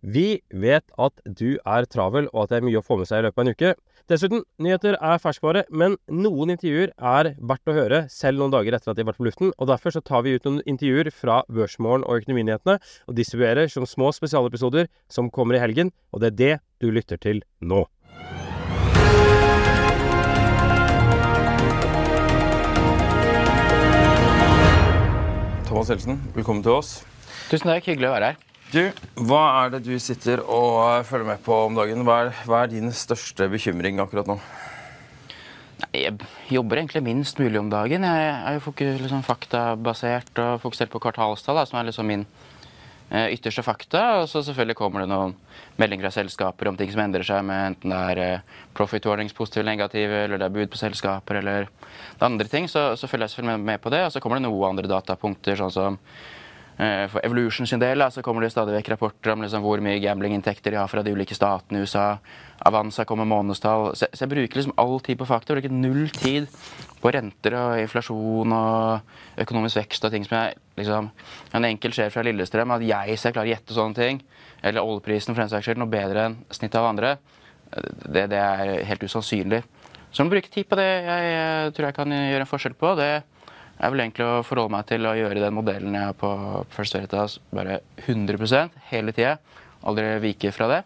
Vi vet at du er travel, og at det er mye å få med seg i løpet av en uke. Dessuten, nyheter er ferskvare, men noen intervjuer er verdt å høre selv noen dager etter at de har vært på luften. og Derfor så tar vi ut noen intervjuer fra Børsmorgen og Økonominyhetene og distribuerer som små spesialepisoder som kommer i helgen, og det er det du lytter til nå. Thomas Helsen, velkommen til oss. Tusen takk, hyggelig å være her. Du, Hva er det du sitter og følger med på om dagen? Hva er, hva er din største bekymring akkurat nå? Nei, Jeg jobber egentlig minst mulig om dagen. Jeg er jo liksom, faktabasert og fokusert på kvartalstall, som er liksom min eh, ytterste fakta. Og så selvfølgelig kommer det noen meldinger fra selskaper om ting som endrer seg, med enten det er eh, profit warnings, positive eller negative, eller det er bud på selskaper, eller det andre ting. Så, så følger jeg selvfølgelig med på det. Og så kommer det noen andre datapunkter, sånn som eh, for Evolution sin del så kommer det stadig vekk rapporter om liksom, hvor mye gamblinginntekter de har fra de ulike statene i USA. Avanza kommer månedstall. Så, jeg bruker liksom all tid på fakta. Bruker null tid på renter og inflasjon og økonomisk vekst og ting som jeg liksom En enkelt sjef fra Lillestrøm, at jeg skal klarer å gjette sånne ting, eller oljeprisen for den saks skyld, noe bedre enn snittet av andre, det, det er helt usannsynlig. Så man må bruke tid på det jeg, jeg tror jeg kan gjøre en forskjell på. Det er vel egentlig å forholde meg til å gjøre den modellen jeg har på First Veritas, bare 100% hele tida. Aldri vike fra det.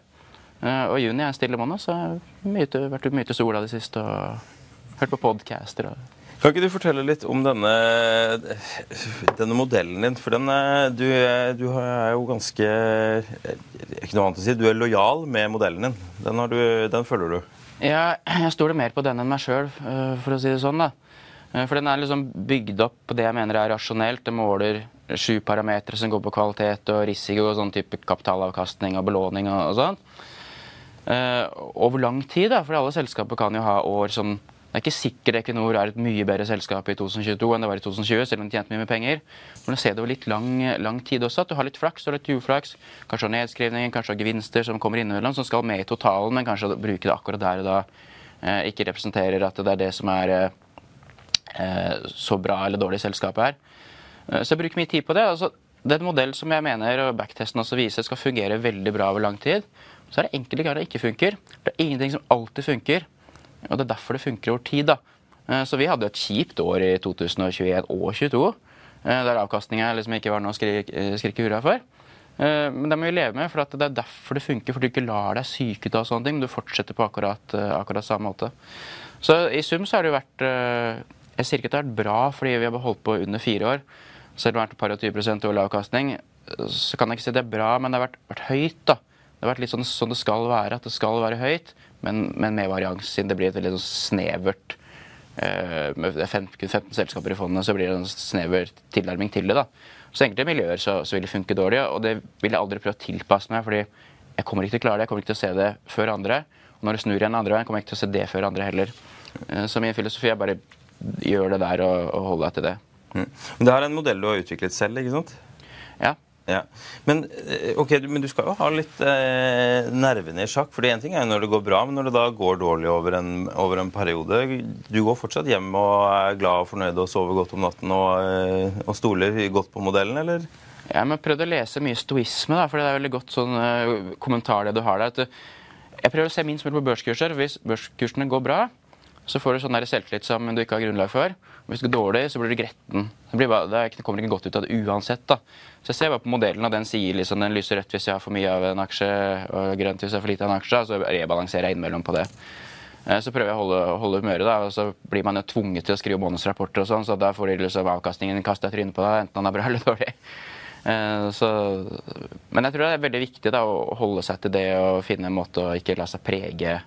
Eh, Og juni er en stille måned, så jeg har vært mye til sola det siste og hørt på podcaster. Kan ikke du fortelle litt om denne, denne modellen din? For den, er- du, du er jo ganske Ikke noe annet å si. Du er lojal med modellen din. Den, du, den følger du. jeg, jeg stoler mer på den enn meg sjøl, for å si det sånn. da. Eh, For den er liksom bygd opp på det jeg mener er rasjonelt. Det måler sju parametere som går på kvalitet og risiko og sånn type kapitalavkastning og belåning og, og sånn. Over lang tid, da, for alle selskaper kan jo ha år som Det er ikke sikkert Equinor er et mye bedre selskap i 2022 enn det var i 2020, selv om de tjente mye med penger. Men du ser det over litt lang, lang tid også, at du har litt flaks og litt uflaks. Kanskje nedskrivninger, kanskje gevinster som kommer innimellom, som skal med i totalen, men kanskje bruke det akkurat der og da eh, ikke representerer at det er det som er eh, så bra eller dårlig selskapet er. Eh, Så jeg bruker mye tid på det. Altså, det er en modell som jeg mener og backtesten også viser skal fungere veldig bra over lang tid. Så er det enkelte ganger det ikke funker. Det er ingenting som alltid funker. Og det er derfor det funker over tid. da. Eh, Så vi hadde et kjipt år i 2021 og 2022. eh, Der avkastninga liksom ikke var noe å skrike, eh, skrike hurra for. Eh, Men det må vi leve med, for det er derfor det funker. For du ikke lar deg syke ut av sånne ting. men Du fortsetter på akkurat, eh, akkurat samme måte. Så i sum så har det jo vært eh, Jeg sier ikke at det har vært bra fordi vi har holdt på under fire år. Selv om det har vært et par og 20 prosent årlig så kan jeg ikke si det er bra, men det har vært, vært høyt. da. Det har vært litt sånn som det skal være, at det skal være høyt, men, men med varians, siden det blir et veldig sånn snevert eh, Med 15, 15 selskaper i fondet, så blir det en snever tilnærming til det. da. Så enkelte miljøer så, så vil det funke dårlig, og det vil jeg aldri prøve å tilpasse meg, fordi jeg kommer ikke til å klare det. Jeg kommer ikke til å se det før andre. Og når det snur igjen andre veien, kommer jeg ikke til å se det før andre heller. Eh, Så min filosofi er bare gjør det der og, og hold deg til det. Mm. Men det er en modell du har utviklet selv, ikke sant? Ja. Ja. Men, okay, du, men du skal jo ha litt eh, nervene i sjakk. for Én ting er jo når det går bra, men når det da går dårlig over en, over en periode Du går fortsatt hjem og er glad og fornøyd og sover godt om natten og, eh, og stoler godt på modellen, eller? Ja, men prøvd å lese mye stoisme, da, for det er veldig godt sånn eh, kommentar det du har der. at Jeg prøver å se minst mulig på børskurser. Hvis børskursene går bra, så får du sånn selvtillit som du ikke har grunnlag for. Hvis det går dårlig, så blir du gretten. Det, bare, det, kommer ikke godt ut av det uansett. da. Så jeg ser bare på modellen, og den sier liksom den lyser rødt hvis jeg har for mye av en aksje, og grønt hvis jeg har for lite av en aksje, så rebalanserer jeg innimellom på det. Eh, så prøver jeg å holde, holde humøret, da, og så blir man jo tvunget til å skrive bonusrapporter og sånn, så da får de liksom avkastningen kasta i trynet på deg, enten han er bra eller dårlig. Eh, så, men jeg tror det er veldig viktig da, å holde seg til det og finne en måte å ikke la seg prege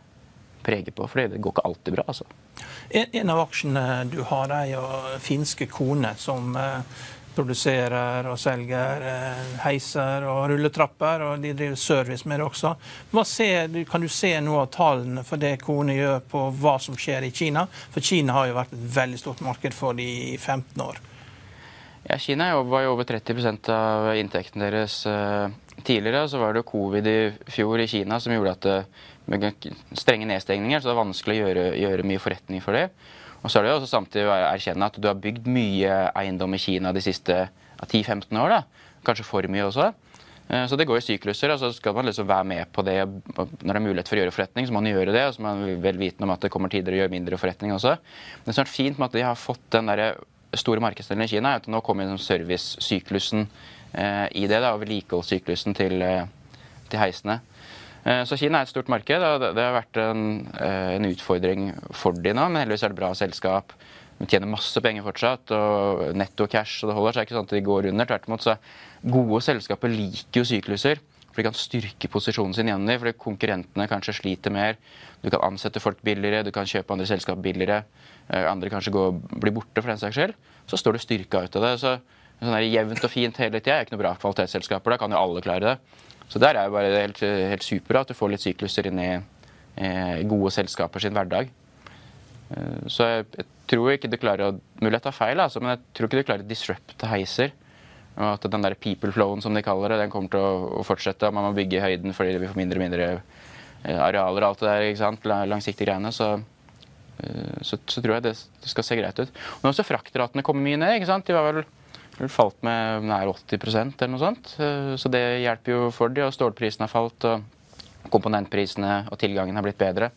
prege på. For det går ikke alltid bra. altså. En, av aksjene du har, er jo finske Kone, som eh, produserer og selger eh, heiser og rulletrapper. Og de driver service med det også. Ser, kan du se noe av tallene for det Kone gjør på hva som skjer i Kina? For Kina har jo vært et veldig stort marked for de i 15 år. Ja, Kina var jo over 30 av inntekten deres eh, tidligere. Så var det covid i fjor i Kina som gjorde at med strenge nedstengninger, så det er vanskelig å gjøre, gjøre mye forretning for det. Og så er det jo også samtidig å erkjenne at du har bygd mye eiendom i Kina de siste 10-15 år. da. Kanskje for mye også. Eh, så det går i sykluser. og så Skal man liksom være med på det når det er mulighet for å gjøre forretning, så må man gjøre det. Og så må man vel vitende om at det kommer tider å gjøre mindre forretning også. Men det er sånn fint med at de har fått den der store markedsdelen i Kina, at nå kommer servicesyklusen eh, i det. da, Og vedlikeholdssyklusen til, eh, til heisene. Eh, så Kina er et stort marked, og det har vært en, eh, en utfordring for de nå. Men heldigvis er det bra selskap. De tjener masse penger fortsatt, og netto cash, og det holder. Så er ikke sånn at de går under. Tvert imot så gode selskaper liker jo sykluser. For de kan styrke posisjonen sin gjennom dem, fordi konkurrentene kanskje sliter mer. Du kan ansette folk billigere, du kan kjøpe andre selskap billigere. Eh, andre kanskje går, blir borte for den saks skyld. Så står du styrka ut av det. Så sånn der jevnt og fint hele tida er ikke noe bra kvalitetsselskaper. Da kan jo alle klare det. Så der er jo bare helt, helt super at du får litt sykluser inn i gode selskaper sin hverdag. Eh, så jeg, jeg, tror ikke du klarer å Mulig jeg tar feil, altså, men jeg tror ikke du klarer å disrupte heiser. Og at den der people flowen som de kaller det, den kommer til å, å fortsette. Man må bygge høyden fordi vi får mindre og mindre eh, arealer og alt det der. ikke sant? Langsiktige greiene. Så, eh, så, så, tror jeg det, det, skal se greit ut. Men også fraktratene kommer mye ned. ikke sant? De var vel falt med nær 80% eller noe sånt. Eh, så det hjelper jo for de, og stålprisene har falt, og komponentprisene og tilgangen har blitt bedre.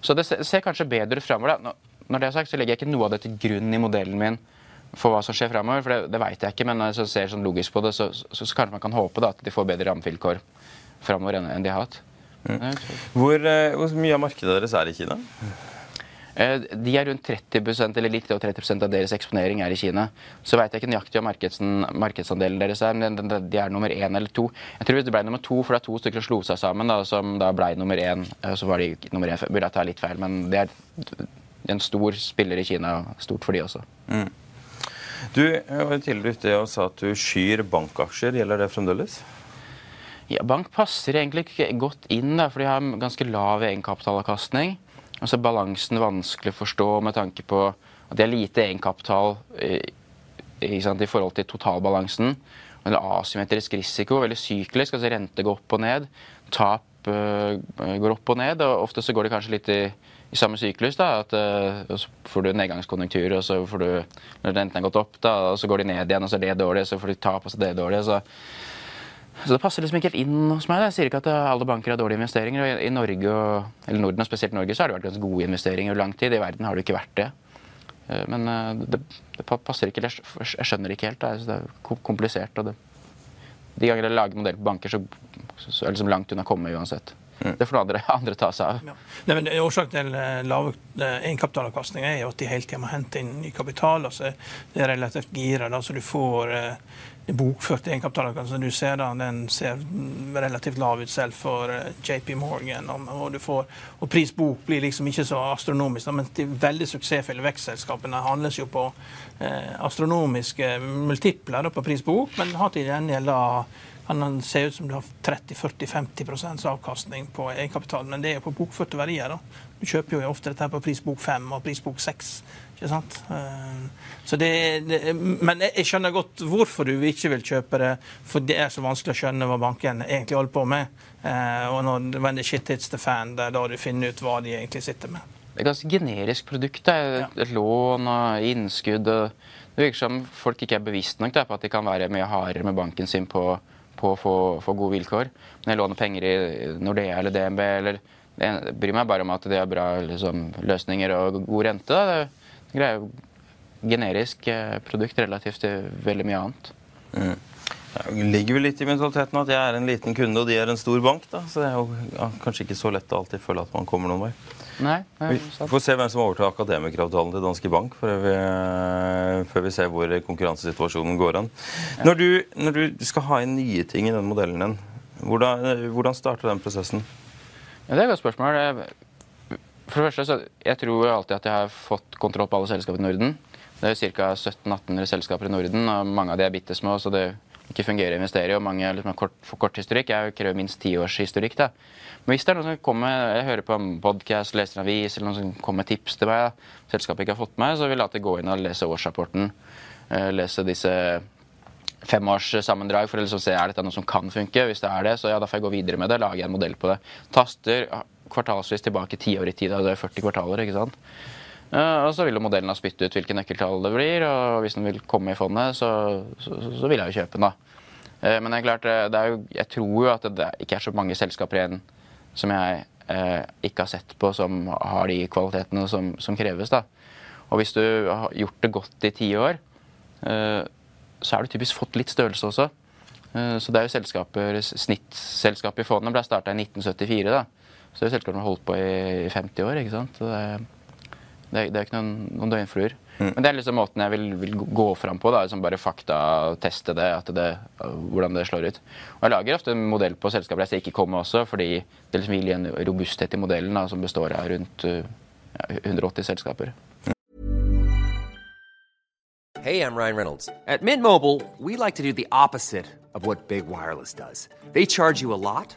Så det ser kanskje bedre ut framover. Når det er sagt, så legger jeg ikke noe av det til grunn i modellen min for hva som skjer framover, for det, det veit jeg ikke. Men når jeg ser sånn logisk på det, så, så, så, kanskje man kan håpe da, at de får bedre rammevilkår framover enn, de har hatt. Mm. Hvor, eh, hvor, mye av markedet deres er i Kina? Eh, de er rundt 30% eller litt over 30% av deres eksponering er i Kina. Så veit jeg ikke nøyaktig hva markedsandelen deres er, men de er nummer én eller to. Jeg tror det ble nummer to, for det er to stykker som slo seg sammen, da, som da ble nummer én. Eh, så var de nummer én. Burde jeg ta litt feil, men det er en stor spiller i Kina. Stort for de også. Mm. Du var tidligere ute og sa at du skyr bankaksjer. Gjelder det fremdeles? Ja, Bank passer egentlig ikke godt inn, da, for de har ganske lav egenkapitalavkastning. Og så er balansen vanskelig å forstå med tanke på at de har lite egenkapital i, i, forhold til totalbalansen. Eller asymmetrisk risiko, veldig syklisk. altså Rente går opp og ned. Tap uh, går opp og ned. og Ofte så går det kanskje litt i, i samme syklus. da, at uh, Så får du nedgangskonjunktur, og så får du når renten har gått opp, da, og så går de ned igjen, og så er det dårlig, så får du tap, og så er det dårlig. så så det passer liksom ikke helt inn hos meg. Jeg sier ikke at alle banker har dårlige investeringer. I Norge, eller Norden, og spesielt Norge, så har det vært ganske gode investeringer over lang tid. I verden har det ikke vært det. Eh, men eh, det, det passer ikke. Jeg skjønner det ikke helt. Det er komplisert. og det, De ganger jeg lager modell på banker, så, så er det liksom langt unna å komme uansett. Mm. Det får andre, andre ta seg av. Ja. Nei, men Årsaken til lav egenkapitalavkastning er jo at de hele tida må hente inn ny kapital. altså Det er relativt gira, så du får bokført egenkapitalavkastning. Du ser da, den ser relativt lav ut selv for eh, JP Morgan. Og, får, og pris bok blir liksom ikke så astronomisk. Men de veldig suksessfulle vekstselskapene handles jo på eh, astronomiske multipler på pris bok, men har til gjengjeld kan ser ut som du har 30-40-50% avkastning på egenkapitalen, men det er jo på bokførte verdier. da. Du kjøper jo ofte dette her på prisbok 5 og prisbok 6. Ikke sant? Eh, så det, det, men jeg skjønner godt hvorfor du ikke vil kjøpe det, for det er så vanskelig å skjønne hva banken egentlig holder på med. Eh, og når when the shit hits the fan, det er da du finner ut hva de egentlig sitter med. Det er et ganske generisk produkt. Det er et, lån og innskudd. Det virker som folk ikke er bevisst nok da, på at de kan være mye hardere med banken sin på på å få, få, gode vilkår. Når jeg låner penger i Nordea eller DNB eller Jeg bryr meg bare om at de har bra liksom, løsninger og god rente. Da. Det er jo generisk eh, produkt relativt til veldig mye annet. Mm. Det ligger vel litt i mentaliteten at jeg er en liten kunde og de er en stor bank. da, Så det er jo kanskje ikke så lett å alltid føle at man kommer noen vei. Nei, vi får se hvem som overtar akademikeravtalen til Danske Bank, før vi, før vi ser hvor konkurransesituasjonen går. Ja. Når, du, når, du, skal ha inn nye ting i den modellen din, hvordan, hvordan starter den prosessen? Ja, det er et godt spørsmål. For det første, så Jeg tror alltid at jeg har fått kontroll på alle selskaper i Norden. Det er ca. 1700-1800 selskaper i Norden, og mange av de er bitte små. så det ikke fungerer å investere i, og mange liksom, kort, for kort historikk. Jeg krever minst ti års historikk. da. Men hvis det er noen som kommer, jeg hører på en podkast, leser en avis, eller noen som kommer med tips til meg, selskapet ikke har fått med, så vil jeg alltid gå inn og lese årsrapporten. Eh, lese disse femårssammendrag for å liksom se er dette noe som kan funke. Hvis det er det, så ja, da får jeg gå videre med det. Lage en modell på det. Taster kvartalsvis tilbake ti år i tid. Det er 40 kvartaler. ikke sant? Uh, og så vil jo modellen ha spyttet ut hvilke nøkkeltall det blir, og hvis den vil komme i fondet, så, så, så vil jeg jo kjøpe den. da. Uh, men det er klart, det er jo, jeg tror jo at det ikke er så mange selskaper igjen som jeg eh, ikke har sett på, som har de kvalitetene som, som, kreves. da. Og hvis du har gjort det godt i ti år, eh, så har du typisk fått litt størrelse også. Eh, så det er jo selskaper, Snittselskapet i fondet ble starta i 1974. da. Så det er selskaper som har holdt på i 50 år. ikke sant? Det er, det, er, det er ikke noen, noen døgnfluer. Mm. Men det er liksom måten jeg vil, vil gå fram på. da, liksom Bare faktateste det, det, hvordan det slår ut. Og Jeg lager ofte en modell på selskaper jeg ser ikke komme også, fordi det liksom vil gi en robusthet i modellen da, som består av rundt ja, 180 selskaper. Hey, I'm Ryan Reynolds. At Mint Mobile, we like to do the opposite of what Big Wireless does. They charge you a lot.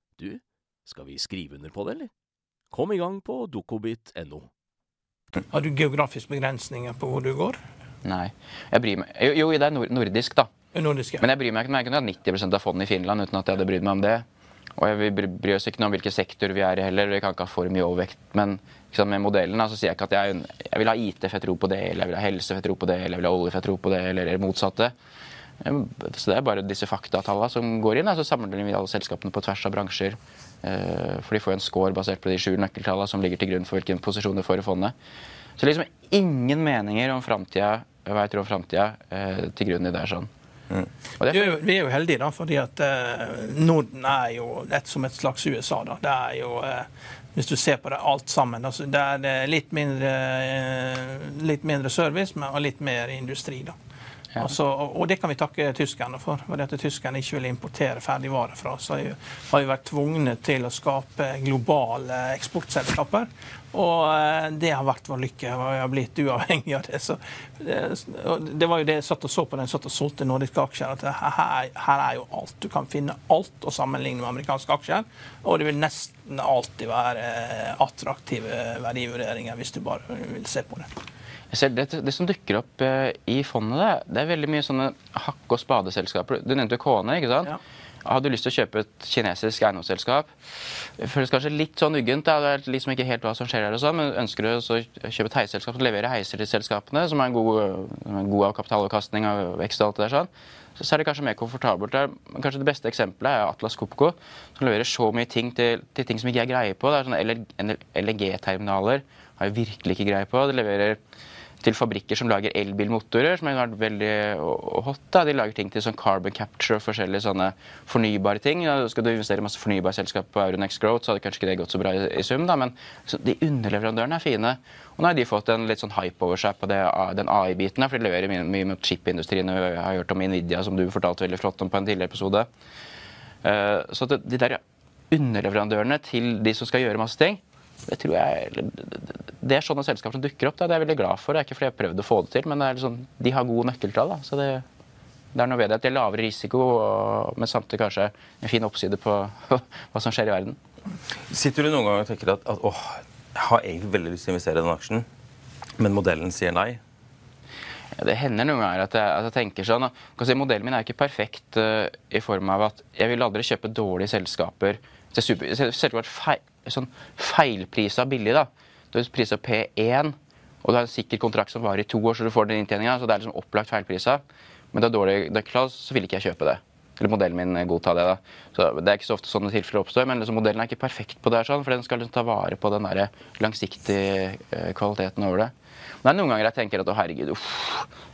du, skal vi skrive under på det, eller? Kom i gang på dokobit.no. Har du geografiske begrensninger på hvor du går? Nei. Jeg bryr meg. Jo, jo det er nordisk, da. Nordisk, ja. Men jeg bryr meg ikke. Jeg kunne hatt 90% av fondet i Finland uten at jeg hadde brydd meg om det. Og jeg bryr oss ikke noe om hvilken sektor vi er i heller. Vi kan ikke ha for mye overvekt. Men sant, med modellen så sier jeg ikke at jeg, jeg, vil ha IT, for jeg tror på det, eller jeg vil ha helse, for jeg tror på det, eller jeg vil ha olje, for jeg tror på det, eller det motsatte. Så det er bare disse faktatallene som går inn. Så sammenligner vi alle selskapene på tvers av bransjer. Eh, for de får en score basert på de sju nøkkeltallene som ligger til grunn for hvilken posisjon du får i fondet. Så liksom ingen meninger om framtida, hva jeg tror om framtida, eh, til grunn i det. sånn. Mm. Det er vi er jo heldige, da, fordi at Norden er jo et, som et slags USA. da. Det er jo, Hvis du ser på det alt sammen, altså, det er litt mindre, litt mindre service, men litt mer industri. da. Ja. Altså, og det kan vi takke tyskerne for. for at Tyskerne ikke vil importere ferdigvarer fra oss. Har vi vært tvungne til å skape globale eksportselskaper. Og eh, det har vært vår lykke. Vi har blitt uavhengig av det. Så det, det var jo det jeg satt og så på da jeg satt og solgte nordiske aksjer. at her, her, er jo alt. Du kan finne alt å sammenligne med amerikanske aksjer. Og det vil nesten alltid være eh, attraktive verdivurderinger hvis du bare vil se på det. Det, det, som dukker opp eh, i fondet, det er veldig mye sånne hakk- og spadeselskaper. Du nevnte Kone, ikke sant? Ja. Har du lyst til å kjøpe et kinesisk eiendomsselskap? Føles kanskje litt sånn uggent. Det er liksom ikke helt hva som skjer her, og sånn, men ønsker du å kjøpe et heisselskap som leverer heiser til selskapene, som er en god, en god kapitalavkastning og vekst og alt det der, sånn, så er det kanskje mer komfortabelt. Der. Kanskje Det beste eksempelet er Atlas Copco, som leverer så mye ting til, til ting som ikke er greie på. Det er sånne LNG-terminaler har jeg virkelig ikke greie på. Det leverer til fabrikker som lager elbilmotorer, som har vært veldig hot. Da. De lager ting til sånn carbon capture og forskjellige sånne fornybare ting. Da skal du investere i masse fornybare selskap på Euronext Growth, så hadde kanskje ikke det gått så bra i, i sum, da. men de underleverandørene er fine. Og nå har de fått en litt sånn hype over seg på det, den AI-biten, for de leverer mye, mye mot chipindustrien. Jeg har hørt om Nvidia, som du fortalte veldig flott om på en tidligere episode. Uh, så de der underleverandørene til de som skal gjøre masse ting, det tror jeg det er sånne selskaper som dukker opp. Da. Det er jeg veldig glad for. Det er ikke fordi jeg har prøvd å få det til, men det liksom, de har gode nøkkeltall. Da. Så det, det, er noe ved det at det er lavere risiko, men samtidig kanskje en fin oppside på hva som skjer i verden. Sitter du noen gang og tenker at, at åh, jeg har egentlig veldig lyst til å investere i den aksjen, men modellen sier nei? Ja, det hender noen ganger at jeg, at jeg tenker sånn. Si, modellen min er ikke perfekt uh, i form av at jeg vil aldri kjøpe dårlige selskaper. Selskap feil, sånn feilprisa billig. da. Du har prisa P1, og du har en sikker kontrakt som varer i to år, så du får den inntjeninga. Så det er liksom opplagt feilprisa. Men det er dårlig dekklal, så vil ikke jeg kjøpe det. Eller modellen min godta det. da. Så Det er ikke så ofte sånne tilfeller oppstår, men liksom modellen er ikke perfekt på det, sånn, for den skal liksom ta vare på den langsiktige eh, kvaliteten over det. Men det er noen ganger jeg tenker at å herregud, uff.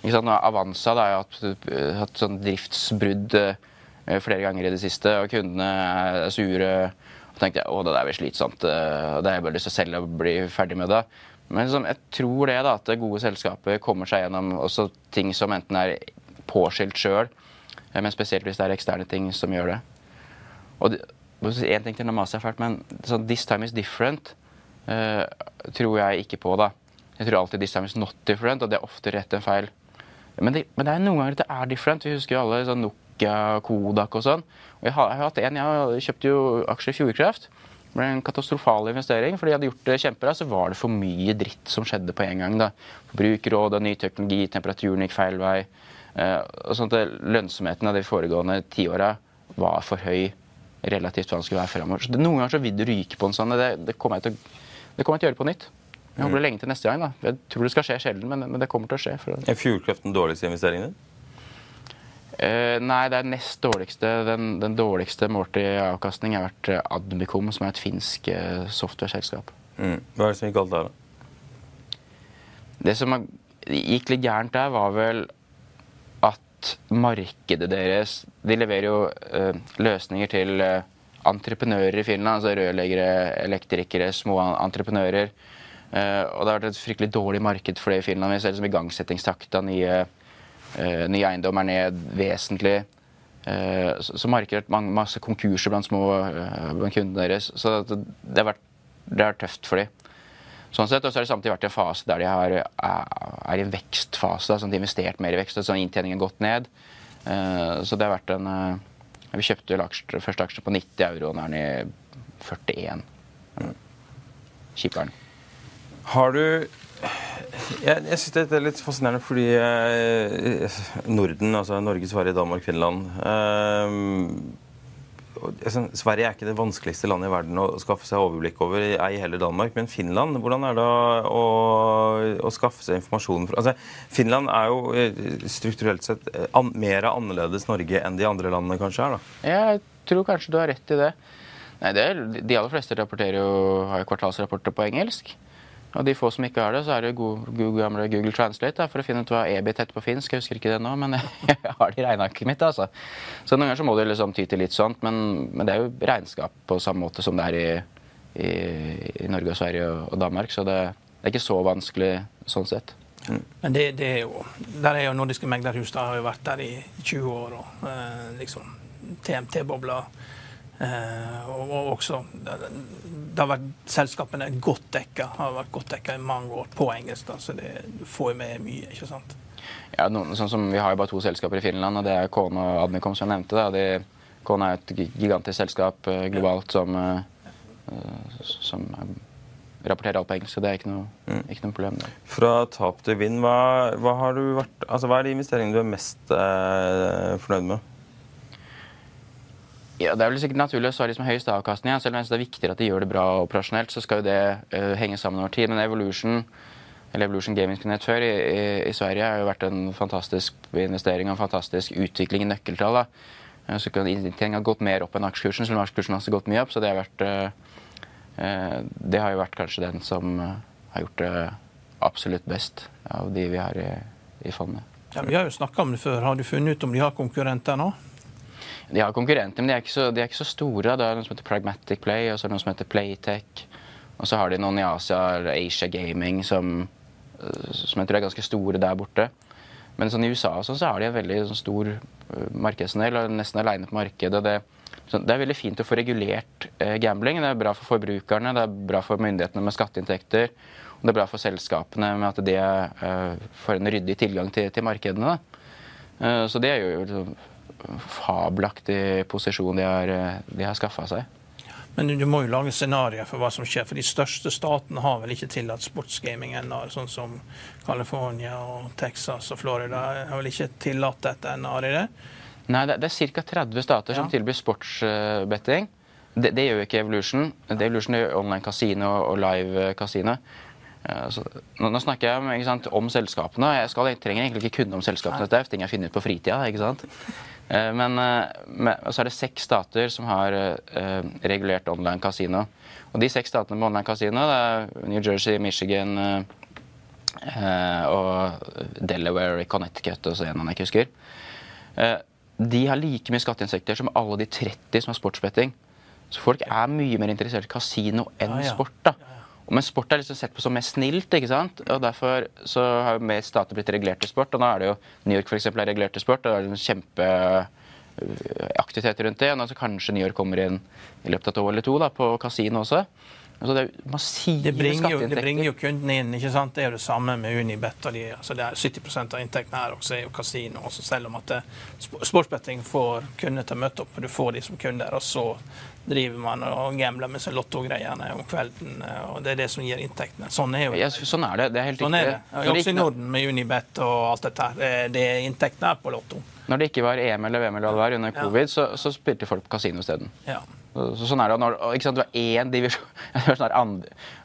Ikke sant? Avanza da, jeg har hatt, sånn driftsbrudd eh, flere ganger i det siste, og kundene er sure. Og tenkte jeg å, det er vel slitsomt. Eh, det har jeg bare lyst til å bli ferdig med det. Men liksom, jeg tror det da, at gode selskapet kommer seg gjennom også ting som enten er påskilt sjøl, eh, men spesielt hvis det er eksterne ting som gjør det. Og Én ting til når maset er fælt, men sånn 'this time is different' uh, tror jeg ikke på. da. Jeg tror alltid 'this time is not different', og det er ofte rett en feil. Men det, men det er noen ganger at det er different. Vi husker jo alle sånn Nokia, Kodak og sånn. Jeg har, jeg har hatt en, jeg kjøpte jo aksjer i Fjordkraft. Det ble en katastrofal investering. fordi jeg hadde gjort det kjempebra, så var det for mye dritt som skjedde på en gang. da. Forbrukerråd, ny teknologi, temperaturen gikk feil vei. Eh, og sånn at Lønnsomheten av de foregående tiåra var for høy relativt hva den skulle være fremover. Så det, noen ganger så vil du ryke på en sånn. Det, det, kommer jeg kommer jeg til å gjøre på nytt. Jeg håper det lenge til neste gang. da. Jeg tror det skal skje sjelden, men, men, det kommer til å skje. Er Fjordkraft den dårligste investeringen din? Uh, nei, det er nest dårligste. Den, den dårligste målt i avkastning har vært eh, Admicom, som er et finsk uh, softwareselskap. Mm. Hva er det som gikk galt der, da? Det som gikk litt gærent der, var vel at markedet deres De leverer jo uh, løsninger til entreprenører i Finland. Altså rørleggere, elektrikere, små entreprenører. og det har vært et fryktelig dårlig marked for det i Finland. Vi ser liksom igangsettingstakt av nye Uh, ny eiendom er ned vesentlig. Uh, så, markedet masse konkurser blant små uh, blant kundene deres. Så det, har vært, det har vært tøft for dem. Sånn sett, og så har det samtidig vært en fase der de har, er i en vekstfase. Da, sånn de har investert mer i vekst, sånn inntjeningen har gått ned. så det har vært en Vi kjøpte aksjer, første aksje på 90 euro, og nå er den i 41. Kjiperen. Har du jeg, jeg syns det er litt fascinerende fordi eh, Norden, altså Norge, Sverige, Danmark, Finland eh, altså, Sverige er ikke det vanskeligste landet i verden å skaffe seg overblikk over, ei heller Danmark. Men Finland, hvordan er det å, å skaffe seg informasjon fra altså, Finland er jo eh, strukturelt sett eh, an, mer annerledes Norge enn de andre landene kanskje er? da? Jeg tror kanskje du har rett i det. Nei, det er, De aller fleste rapporterer jo, har jo kvartalsrapporter på engelsk. Og de få som ikke har det, så er det Google, gamle Google Translate da, for å finne ut hva EBIT heter på finsk. Jeg husker ikke det nå, men jeg har det i regnearket mitt. altså. Så noen ganger så må du liksom ty til litt sånt, men, men, det er jo regnskap på samme måte som det er i, i, i Norge og Sverige og, og Danmark. Så det, det, er ikke så vanskelig sånn sett. Men det, det, er jo Der er jo Nordiske meglerhus. Da har jo vært der i 20 år. og eh, liksom TMT-bobler. Eh, og, og, også det, har vært Selskapene godt dekka. Har vært godt dekka i mange år på engelsk. da, Så det får med mye. ikke sant? Ja, noen, sånn som Vi har jo bare to selskaper i Finland, og det er Kone og Admicom som jeg nevnte. Da. De, Kone er et gigantisk selskap uh, globalt som, uh, som rapporterer alt på engelsk. Så det er ikke noe, mm. ikke noe problem. Der. Fra tap til vind, hva, hva, har du vært, altså, hva er de investeringene du er mest eh, fornøyd med? Ja, Det er vel sikkert naturlig å svare liksom høyest avkastning. Selv om det er viktigere at de gjør det bra operasjonelt, så skal jo det henge sammen over tid. Men Evolution eller Evolution Gaming Connect før, i, i, i, Sverige har jo vært en fantastisk investering og en fantastisk utvikling i nøkkeltall. da. Så Inntjeningen har gått mer opp enn aksjekursen, selv om aksjekursen har gått mye opp. Så det har, vært, uh, det har jo vært kanskje den som har gjort det absolutt best av de vi har i, i fondet. Ja, vi har jo snakka om det før. Har du funnet ut om de har konkurrenter nå? De har konkurrenter, men de er ikke så, de er ikke så store. Det er noe som heter Pragmatic Play, og så er det noe som heter Playtech. Og så har de noen i Asia, eller Asia Gaming, som Eh, som jeg tror er ganske store der borte. Men sånn i USA så har de en veldig sånn, stor eh, markedsandel og nesten aleine på markedet. Det, det er veldig fint å få regulert eh, gambling. Det er bra for forbrukerne, det er bra for myndighetene med skatteinntekter. Og det er bra for selskapene med at de får en ryddig tilgang til, til markedene. Så det er jo liksom, fabelaktig posisjon de har, eh, de har skaffa seg. Men du må jo lage scenarioer for hva som skjer. For de største statene har vel ikke tillatt sportsgaming ennå. Sånn som California og Texas og Florida har vel ikke tillatt dette ennå, har de det? Nei, det, det er ca. 30 stater ja. som tilbyr sportsbetting. Det, det, gjør ikke Evolution. Det Evolution gjør online kasino og live kasino. Altså, nå, nå, snakker jeg om, sant, om selskapene. Jeg, skal, jeg, trenger egentlig ikke kunne om selskapene. Det er ting jeg finner ut på fritida. ikke sant? Eh, men, eh, men så er det seks stater som har uh, regulert online kasino. Og de seks statene med online kasino det er New Jersey, Michigan uh, og Delaware, Connecticut og så en jeg ikke husker. Uh, de har like mye skatteinntekter som alle de 30 som har sportsbetting. Så folk er mye mer interessert i kasino enn sport. da. Men sport er liksom sett på som mest snilt. ikke sant? Og Derfor så har jo mer stater blitt regulert til sport. Og nå er det jo New York for eksempel, er regulert til sport. og det er en kjempeaktivitet rundt det. Og så kanskje New York kommer inn i løpet av et år eller to da, på kasino også. Altså det det bringer, jo, det bringer jo kundene inn. ikke sant? Det er jo det samme med Unibet. og de, altså det er 70% av inntektene her også er jo kasino. Også selv om at sportsbetting får kunder til å møte opp, og du får de som kunder. Og så driver man og gambler med seg lottogreiene om kvelden. og Det er det som gir inntektene. Sånn er ja, Sånn er det. Det er helt sånn riktig. Er det. Også i Norden med Unibet og alt dette her. Det er inntektene på Lotto. Når det ikke var EM eller VM eller hva det var under covid, ja. så, så, spilte folk på kasino isteden. Ja. Så, sånn er det. Når, ikke sant, det var én divisjon sånn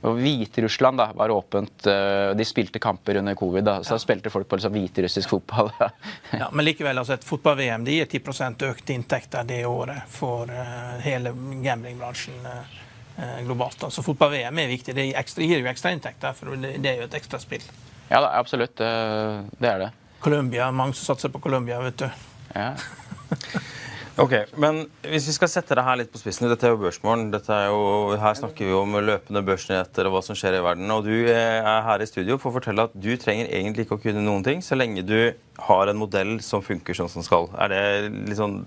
Hviterussland da, var åpent. Eh, de spilte kamper under covid. da, Så ja. spilte folk på liksom, hviterussisk fotball. ja, Men likevel, altså et fotball-VM gir 10% økte inntekter det året for uh, hele gamblingbransjen uh, globalt. Så altså, fotball-VM er viktig. Det ekstra, gir jo ekstrainntekter, for det, det, er jo et ekstra spill. Ja, da, absolutt. Det er det. Colombia, mange som satser på Colombia, vet du. Ja. Ok, men Hvis vi skal sette det her litt på spissen Dette er jo Børsmorgen. Er her snakker vi om løpende børsnyheter og hva som skjer i verden. Og du er her i studio for å fortelle at du trenger egentlig ikke å kunne noen ting så lenge du har en modell som funker sånn som skal. Er det litt sånn,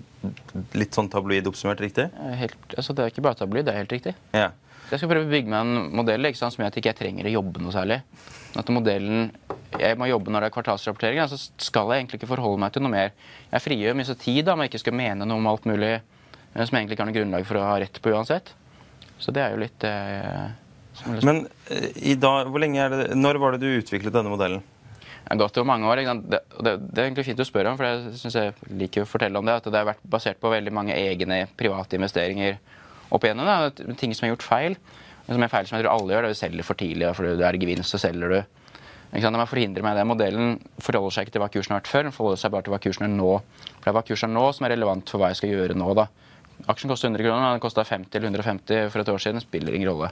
litt sånn tabloid oppsummert riktig? Helt, altså det er ikke bare tabloid, det er helt riktig. Ja. Jeg skal prøve å bygge meg en modell ikke sant, som gjør at jeg ikke trenger å jobbe noe særlig. At modellen jeg må jobbe når det er kvartalsrapportering, så skal jeg egentlig ikke forholde meg til noe mer. Jeg frigjør mye tid da, om jeg ikke skal mene noe om alt mulig eh, som egentlig ikke har noe grunnlag for å ha rett på uansett. Så det er jo litt eh, Men eh, i dag, hvor lenge er det, når var det du utviklet denne modellen? Det har gått over mange år. Det, det, det, er egentlig fint å spørre om, for jeg synes jeg liker å fortelle om det. At det har vært basert på veldig mange egne private investeringer opp igjennom. Da. Ting som er gjort feil. Som er feil som jeg tror alle gjør, det er å selge for tidlig. For det er gevinst, så selger du ikke sant? Man forhindrer med det. Modellen forholder seg ikke til hva kursen har vært før, den forholder seg bare til hva kursen er nå. For Det er hva kursen er nå som er relevant for hva jeg skal gjøre nå. da. Aksjen koster 100 kroner, den kosta 50 eller 150 for et år siden. spiller ingen rolle.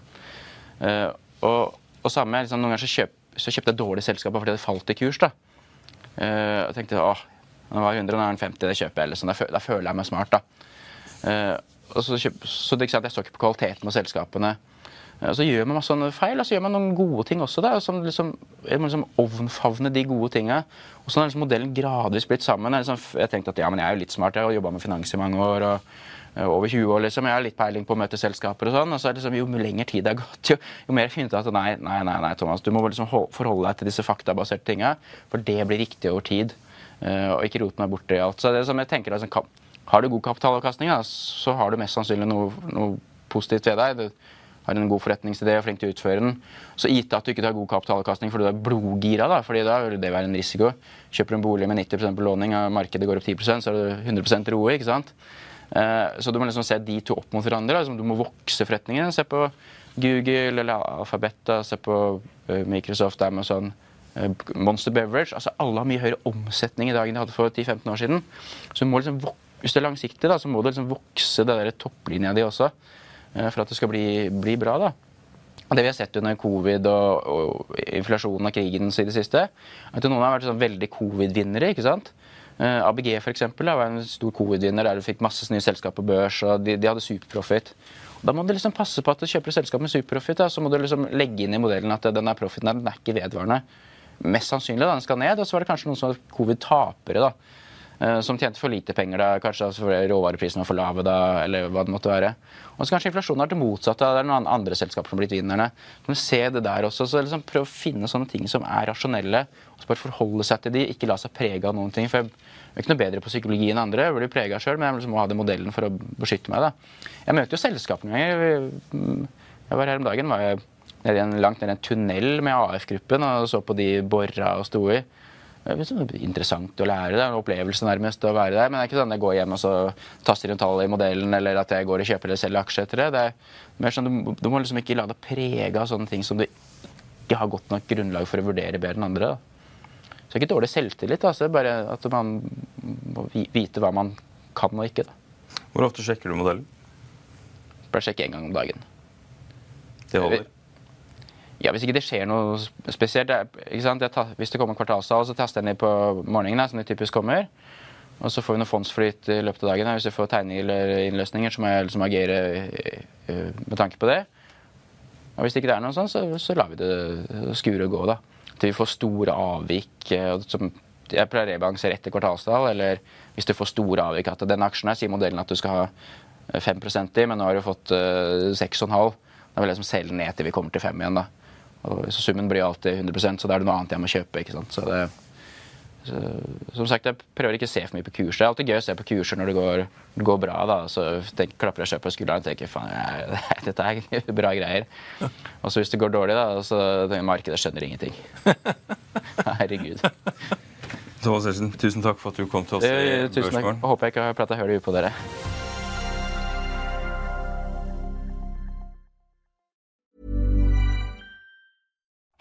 Uh, og, og samme, liksom, Noen ganger så, kjøp, så kjøpte jeg dårlige selskaper fordi det falt i kurs. da. Uh, og tenkte åh, nå var 100, nå er den 50, det kjøper jeg. liksom. Da, føler jeg meg smart. da. Uh, og så, kjøp, så det, ikke sant, Jeg så ikke på kvaliteten på selskapene. Eh, Så gjør man masse sånne feil, og så gjør man noen gode ting også. Da, som liksom, må liksom ovnfavne de gode tinga. Og sånn har liksom modellen gradvis blitt sammen. Jeg, liksom, jeg tenkte at ja, men jeg er jo litt smart, jeg har jobba med finans i mange år. og eh, over 20 år, liksom. Jeg har litt peiling på å møte selskaper og sånn. Og så er det liksom, jo lenger tid det har gått, jo, jo mer finner jeg ut at nei, nei, nei, nei, Thomas, du må liksom forholde deg til disse faktabaserte tinga, for det blir riktig over tid. Eh, og ikke rote meg bort i alt. Så det er som jeg tenker, liksom, Har du god kapitalavkastning, da, så har du mest sannsynlig noe, noe positivt ved deg. Har en god forretningsidé og flink til å utføre den. Så gitt at du ikke har god kapitalavkastning fordi du er blodgira, da, fordi da vil det være en risiko. Kjøper du en bolig med 90% belåning, og markedet går opp 10% så er det 100 roe. ikke sant? Eh, Så du må liksom se de to opp mot hverandre. Altså, du må vokse forretningen. Se på Google eller Alphabet, se på eh, Microsoft, Amazon, eh, Monster Beverage. altså Alle har mye høyere omsetning i dag enn de hadde for 10-15 år siden. Så du må liksom Hvis det er langsiktig, da, så må du liksom vokse det der topplinja di også for at det skal bli, bli bra. da. Det vi har sett under covid og, og inflasjonen og krigen i det siste, er at noen har vært sånn veldig covid-vinnere. ikke sant? Uh, ABG for eksempel, var en stor covid-vinner der du fikk masse nye selskap på børs, og de, de hadde superprofit. Da må du liksom passe på at du kjøper et selskap med superprofit. da, Så må du liksom legge inn i modellen at denne profiten den er ikke vedvarende. Mest sannsynlig da, den skal ned, og så var det kanskje noen som var covid-tapere. da, eh, Som tjente for lite penger, da, kanskje altså fordi råvareprisene var for lave, da, eller hva det måtte være. Og så kanskje inflasjonen har det motsatte. Det er noen andre selskaper som har blitt vinnerne. Må se det der også. så liksom Prøv å finne sånne ting som er rasjonelle, og så bare forholde seg til de, ikke la seg prege av noen ting. for jeg er ikke noe bedre på psykologi enn andre, jeg blir prega sjøl, men jeg liksom må ha den modellen for å beskytte meg. da. Jeg møter jo selskapene noen ganger. Jeg var her om dagen, var jeg nede i en, langt ned i en tunnel med AF-gruppen og så på de bora og sto i. Det er sånn interessant å lære. Det er en opplevelse nærmest å være der. Men det er ikke sånn at jeg går hjem og så taster inn tall i modellen, eller at jeg går og kjøper eller selger aksjer etter det. Det er mer sånn, du, du må liksom ikke la deg prege av sånne ting som du ikke har godt nok grunnlag for å vurdere bedre enn andre. da. Så det er ikke dårlig selvtillit, så det er bare at man må vite hva man kan og ikke. da. Hvor ofte sjekker du modellen? Bare sjekke én gang om dagen. Det holder. Ja, Hvis ikke det skjer noe spesielt tar, Hvis det kommer kvartalstall, så taster jeg ned på morgenen, da, som det typisk kommer. Og så får vi noe fondsflyt i løpet av dagen. da. Hvis vi får tegninger eller innløsninger, så må jeg liksom agere eh, med tanke på det. Og Hvis det ikke er noe sånn, så, så lar vi det skure og gå. da. Til vi får store avvik. eh, Som jeg pleier å rebalansere etter kvartalstall, eller hvis du får store avvik. At den aksjen her sier modellen at du skal ha eh, 5 i, men nå har du fått eh, 6,5. Da vil jeg liksom selge ned til vi kommer til 5 igjen. da. Og så Summen blir alltid 100% så da er det noe annet jeg må kjøpe. ikke sant? Så det, så, som sagt, Jeg prøver ikke å se for mye på kurser. Det er alltid gøy å se på kurser når det går, det går bra. da, Så tenk, klapper jeg selv på skulderen og tenker faen, jeg, dette er bra greier. Og så hvis det går dårlig, da, så tenker markedet skjønner ingenting. Herregud. Thomas Elsen, tusen takk for at du kom til oss i tusen takk. Børsmorgen. Håper jeg ikke har prata høl i huet på dere.